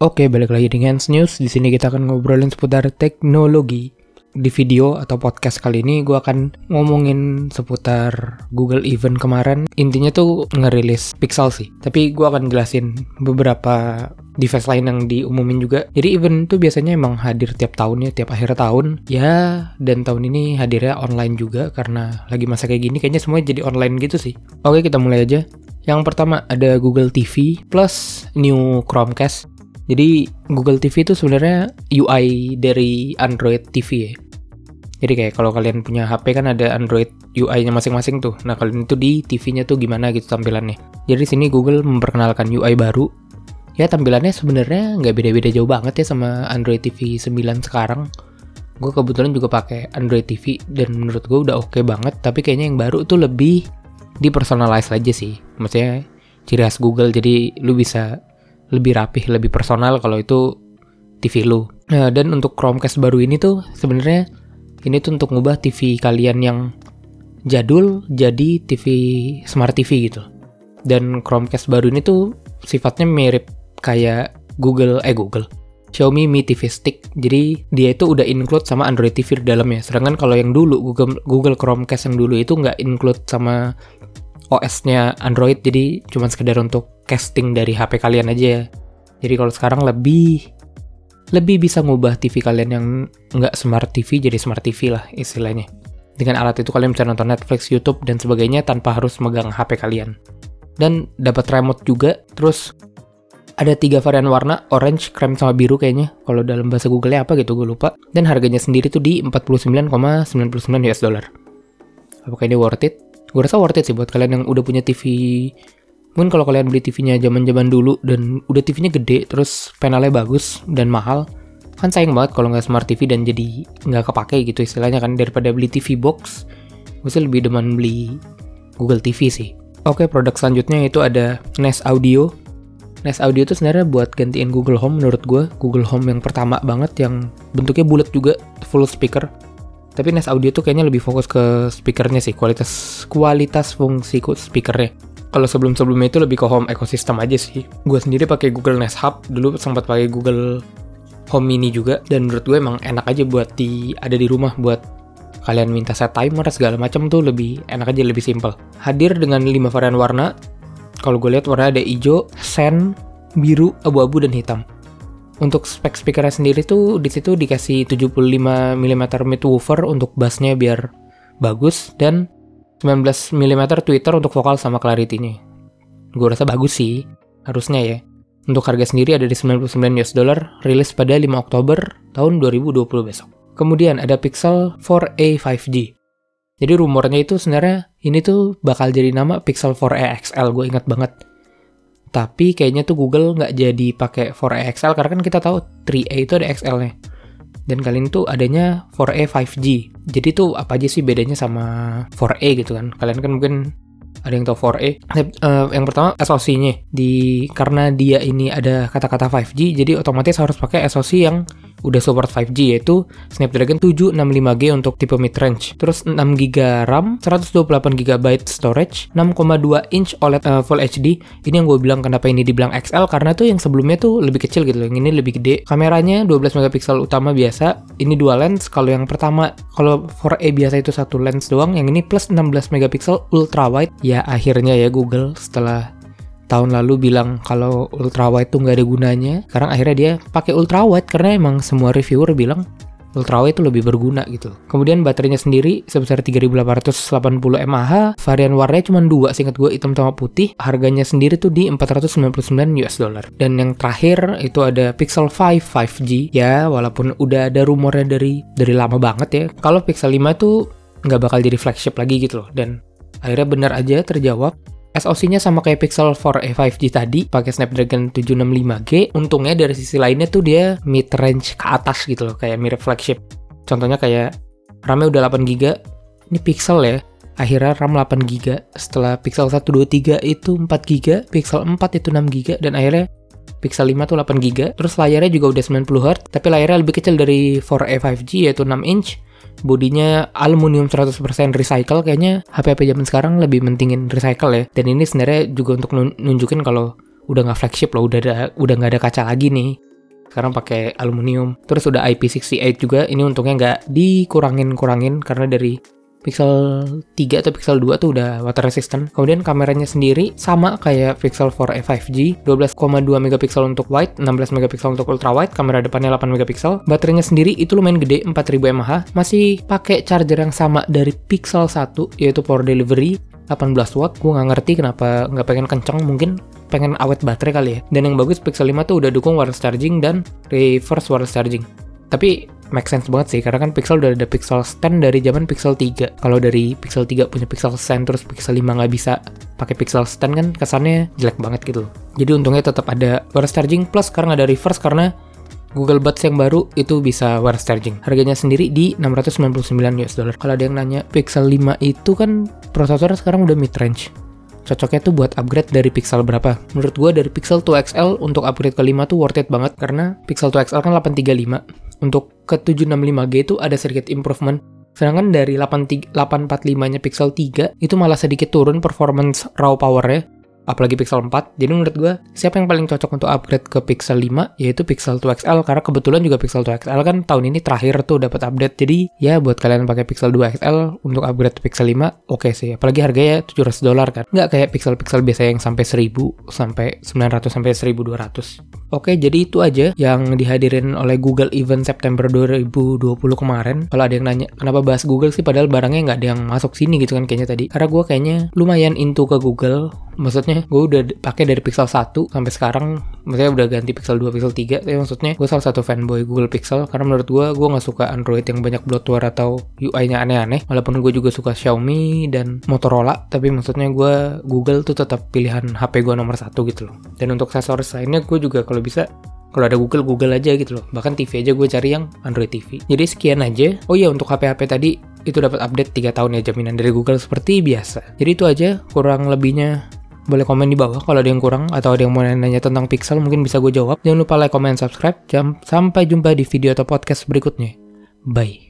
Oke, balik lagi dengan News. Di sini kita akan ngobrolin seputar teknologi. Di video atau podcast kali ini gue akan ngomongin seputar Google Event kemarin. Intinya tuh ngerilis Pixel sih. Tapi gue akan jelasin beberapa device lain yang diumumin juga. Jadi event tuh biasanya emang hadir tiap tahun ya, tiap akhir tahun. Ya, dan tahun ini hadirnya online juga karena lagi masa kayak gini kayaknya semuanya jadi online gitu sih. Oke, kita mulai aja. Yang pertama ada Google TV plus new Chromecast jadi Google TV itu sebenarnya UI dari Android TV ya. Jadi kayak kalau kalian punya HP kan ada Android UI-nya masing-masing tuh. Nah kalian itu di TV-nya tuh gimana gitu tampilannya. Jadi sini Google memperkenalkan UI baru. Ya tampilannya sebenarnya nggak beda-beda jauh banget ya sama Android TV 9 sekarang. Gue kebetulan juga pakai Android TV dan menurut gue udah oke okay banget. Tapi kayaknya yang baru tuh lebih dipersonalize aja sih. Maksudnya ciri khas Google jadi lu bisa lebih rapih, lebih personal kalau itu TV lu. Nah, dan untuk Chromecast baru ini tuh sebenarnya ini tuh untuk ngubah TV kalian yang jadul jadi TV Smart TV gitu. Dan Chromecast baru ini tuh sifatnya mirip kayak Google eh Google Xiaomi Mi TV Stick. Jadi dia itu udah include sama Android TV di dalamnya. Sedangkan kalau yang dulu Google Google Chromecast yang dulu itu nggak include sama OS-nya Android jadi cuma sekedar untuk casting dari HP kalian aja ya. Jadi kalau sekarang lebih lebih bisa ngubah TV kalian yang nggak smart TV jadi smart TV lah istilahnya. Dengan alat itu kalian bisa nonton Netflix, YouTube, dan sebagainya tanpa harus megang HP kalian. Dan dapat remote juga, terus ada tiga varian warna, orange, krem, sama biru kayaknya. Kalau dalam bahasa Google apa gitu, gue lupa. Dan harganya sendiri tuh di 49,99 US dollar. Apakah ini worth it? Gue rasa worth it sih buat kalian yang udah punya TV mungkin kalau kalian beli TV-nya zaman-zaman dulu dan udah TV-nya gede terus panelnya bagus dan mahal kan sayang banget kalau nggak smart TV dan jadi nggak kepake gitu istilahnya kan. Daripada beli TV box gue sih lebih demen beli Google TV sih. Oke produk selanjutnya itu ada Nest Audio. Nest Audio itu sebenarnya buat gantiin Google Home menurut gue Google Home yang pertama banget yang bentuknya bulat juga full speaker tapi Nest Audio tuh kayaknya lebih fokus ke speakernya sih, kualitas kualitas fungsi speakernya. Kalau sebelum-sebelumnya itu lebih ke home ecosystem aja sih. Gue sendiri pakai Google Nest Hub, dulu sempat pakai Google Home Mini juga, dan menurut gue emang enak aja buat di ada di rumah buat kalian minta set timer segala macam tuh lebih enak aja lebih simple. Hadir dengan 5 varian warna. Kalau gue lihat warna ada hijau, sen, biru, abu-abu dan hitam. Untuk spek speakernya sendiri tuh di situ dikasih 75 mm midwoofer untuk bassnya biar bagus dan 19 mm tweeter untuk vokal sama clarity-nya. Gue rasa bagus sih, harusnya ya. Untuk harga sendiri ada di 99 US dollar, rilis pada 5 Oktober tahun 2020 besok. Kemudian ada Pixel 4a 5G. Jadi rumornya itu sebenarnya ini tuh bakal jadi nama Pixel 4a XL, gue ingat banget tapi kayaknya tuh Google nggak jadi pakai 4A XL karena kan kita tahu 3A itu ada XL-nya. Dan kali ini tuh adanya 4A 5G. Jadi tuh apa aja sih bedanya sama 4A gitu kan? Kalian kan mungkin ada yang tahu 4A. Uh, yang pertama SoC-nya. Di karena dia ini ada kata-kata 5G, jadi otomatis harus pakai SoC yang udah support 5G yaitu Snapdragon 765G untuk tipe mid-range. Terus 6GB RAM, 128GB storage, 6,2 inch OLED uh, Full HD. Ini yang gue bilang kenapa ini dibilang XL karena tuh yang sebelumnya tuh lebih kecil gitu Yang ini lebih gede. Kameranya 12 megapiksel utama biasa. Ini dua lens. Kalau yang pertama kalau 4A biasa itu satu lens doang, yang ini plus 16 megapiksel ultra wide. Ya akhirnya ya Google setelah tahun lalu bilang kalau ultra wide tuh nggak ada gunanya. Sekarang akhirnya dia pakai ultra wide karena emang semua reviewer bilang ultra wide itu lebih berguna gitu. Kemudian baterainya sendiri sebesar 3880 mAh, varian warnanya cuma dua, singkat gue hitam sama putih. Harganya sendiri tuh di 499 US dollar. Dan yang terakhir itu ada Pixel 5 5G ya, walaupun udah ada rumornya dari dari lama banget ya. Kalau Pixel 5 tuh nggak bakal jadi flagship lagi gitu loh. Dan akhirnya benar aja terjawab SoC-nya sama kayak Pixel 4a 5G tadi, pakai Snapdragon 765G. Untungnya dari sisi lainnya tuh dia mid range ke atas gitu loh, kayak mirip flagship. Contohnya kayak RAM-nya udah 8GB, ini Pixel ya. Akhirnya RAM 8GB, setelah Pixel 1, 2, 3 itu 4GB, Pixel 4 itu 6GB, dan akhirnya Pixel 5 tuh 8GB. Terus layarnya juga udah 90Hz, tapi layarnya lebih kecil dari 4a 5G yaitu 6 inch bodinya aluminium 100% recycle kayaknya HP-HP zaman sekarang lebih mentingin recycle ya. Dan ini sebenarnya juga untuk nunjukin kalau udah nggak flagship loh udah ada udah nggak ada kaca lagi nih. Sekarang pakai aluminium. Terus udah IP68 juga ini untungnya nggak dikurangin-kurangin karena dari Pixel 3 atau Pixel 2 tuh udah water resistant. Kemudian kameranya sendiri sama kayak Pixel 4a 5G, 12,2 megapiksel untuk wide, 16 megapiksel untuk ultra wide, kamera depannya 8 megapiksel. Baterainya sendiri itu lumayan gede, 4000 mAh, masih pakai charger yang sama dari Pixel 1 yaitu power delivery 18 watt. Gue nggak ngerti kenapa nggak pengen kenceng, mungkin pengen awet baterai kali ya. Dan yang bagus Pixel 5 tuh udah dukung wireless charging dan reverse wireless charging. Tapi make sense banget sih karena kan Pixel udah ada Pixel stand dari zaman Pixel 3. Kalau dari Pixel 3 punya Pixel stand terus Pixel 5 nggak bisa pakai Pixel stand kan kesannya jelek banget gitu. Jadi untungnya tetap ada wireless charging plus sekarang ada reverse karena Google Buds yang baru itu bisa wireless charging. Harganya sendiri di 699 US dollar. Kalau ada yang nanya Pixel 5 itu kan prosesornya sekarang udah mid range. Cocoknya tuh buat upgrade dari Pixel berapa? Menurut gue dari Pixel 2 XL untuk upgrade ke 5 tuh worth it banget karena Pixel 2 XL kan 835 untuk ke 765G itu ada sedikit improvement. Sedangkan dari 845-nya Pixel 3 itu malah sedikit turun performance raw powernya apalagi Pixel 4. Jadi menurut gue, siapa yang paling cocok untuk upgrade ke Pixel 5 yaitu Pixel 2 XL karena kebetulan juga Pixel 2 XL kan tahun ini terakhir tuh dapat update. Jadi ya buat kalian pakai Pixel 2 XL untuk upgrade ke Pixel 5 oke okay sih. Apalagi harganya 700 dolar kan. Nggak kayak Pixel-Pixel biasa yang sampai 1000 sampai 900 sampai 1200. Oke, jadi itu aja yang dihadirin oleh Google Event September 2020 kemarin. Kalau ada yang nanya, kenapa bahas Google sih padahal barangnya nggak ada yang masuk sini gitu kan kayaknya tadi. Karena gue kayaknya lumayan into ke Google. Maksudnya gue udah pakai dari Pixel 1 sampai sekarang maksudnya udah ganti Pixel 2 Pixel 3 tapi maksudnya gue salah satu fanboy Google Pixel karena menurut gue gue nggak suka Android yang banyak bloatware atau UI-nya aneh-aneh walaupun gue juga suka Xiaomi dan Motorola tapi maksudnya gue Google tuh tetap pilihan HP gue nomor satu gitu loh dan untuk aksesoris lainnya gue juga kalau bisa kalau ada Google, Google aja gitu loh. Bahkan TV aja gue cari yang Android TV. Jadi sekian aja. Oh iya untuk HP-HP tadi itu dapat update 3 tahun ya jaminan dari Google seperti biasa. Jadi itu aja kurang lebihnya boleh komen di bawah kalau ada yang kurang atau ada yang mau nanya tentang Pixel mungkin bisa gue jawab. Jangan lupa like, comment, subscribe. Jam sampai jumpa di video atau podcast berikutnya. Bye.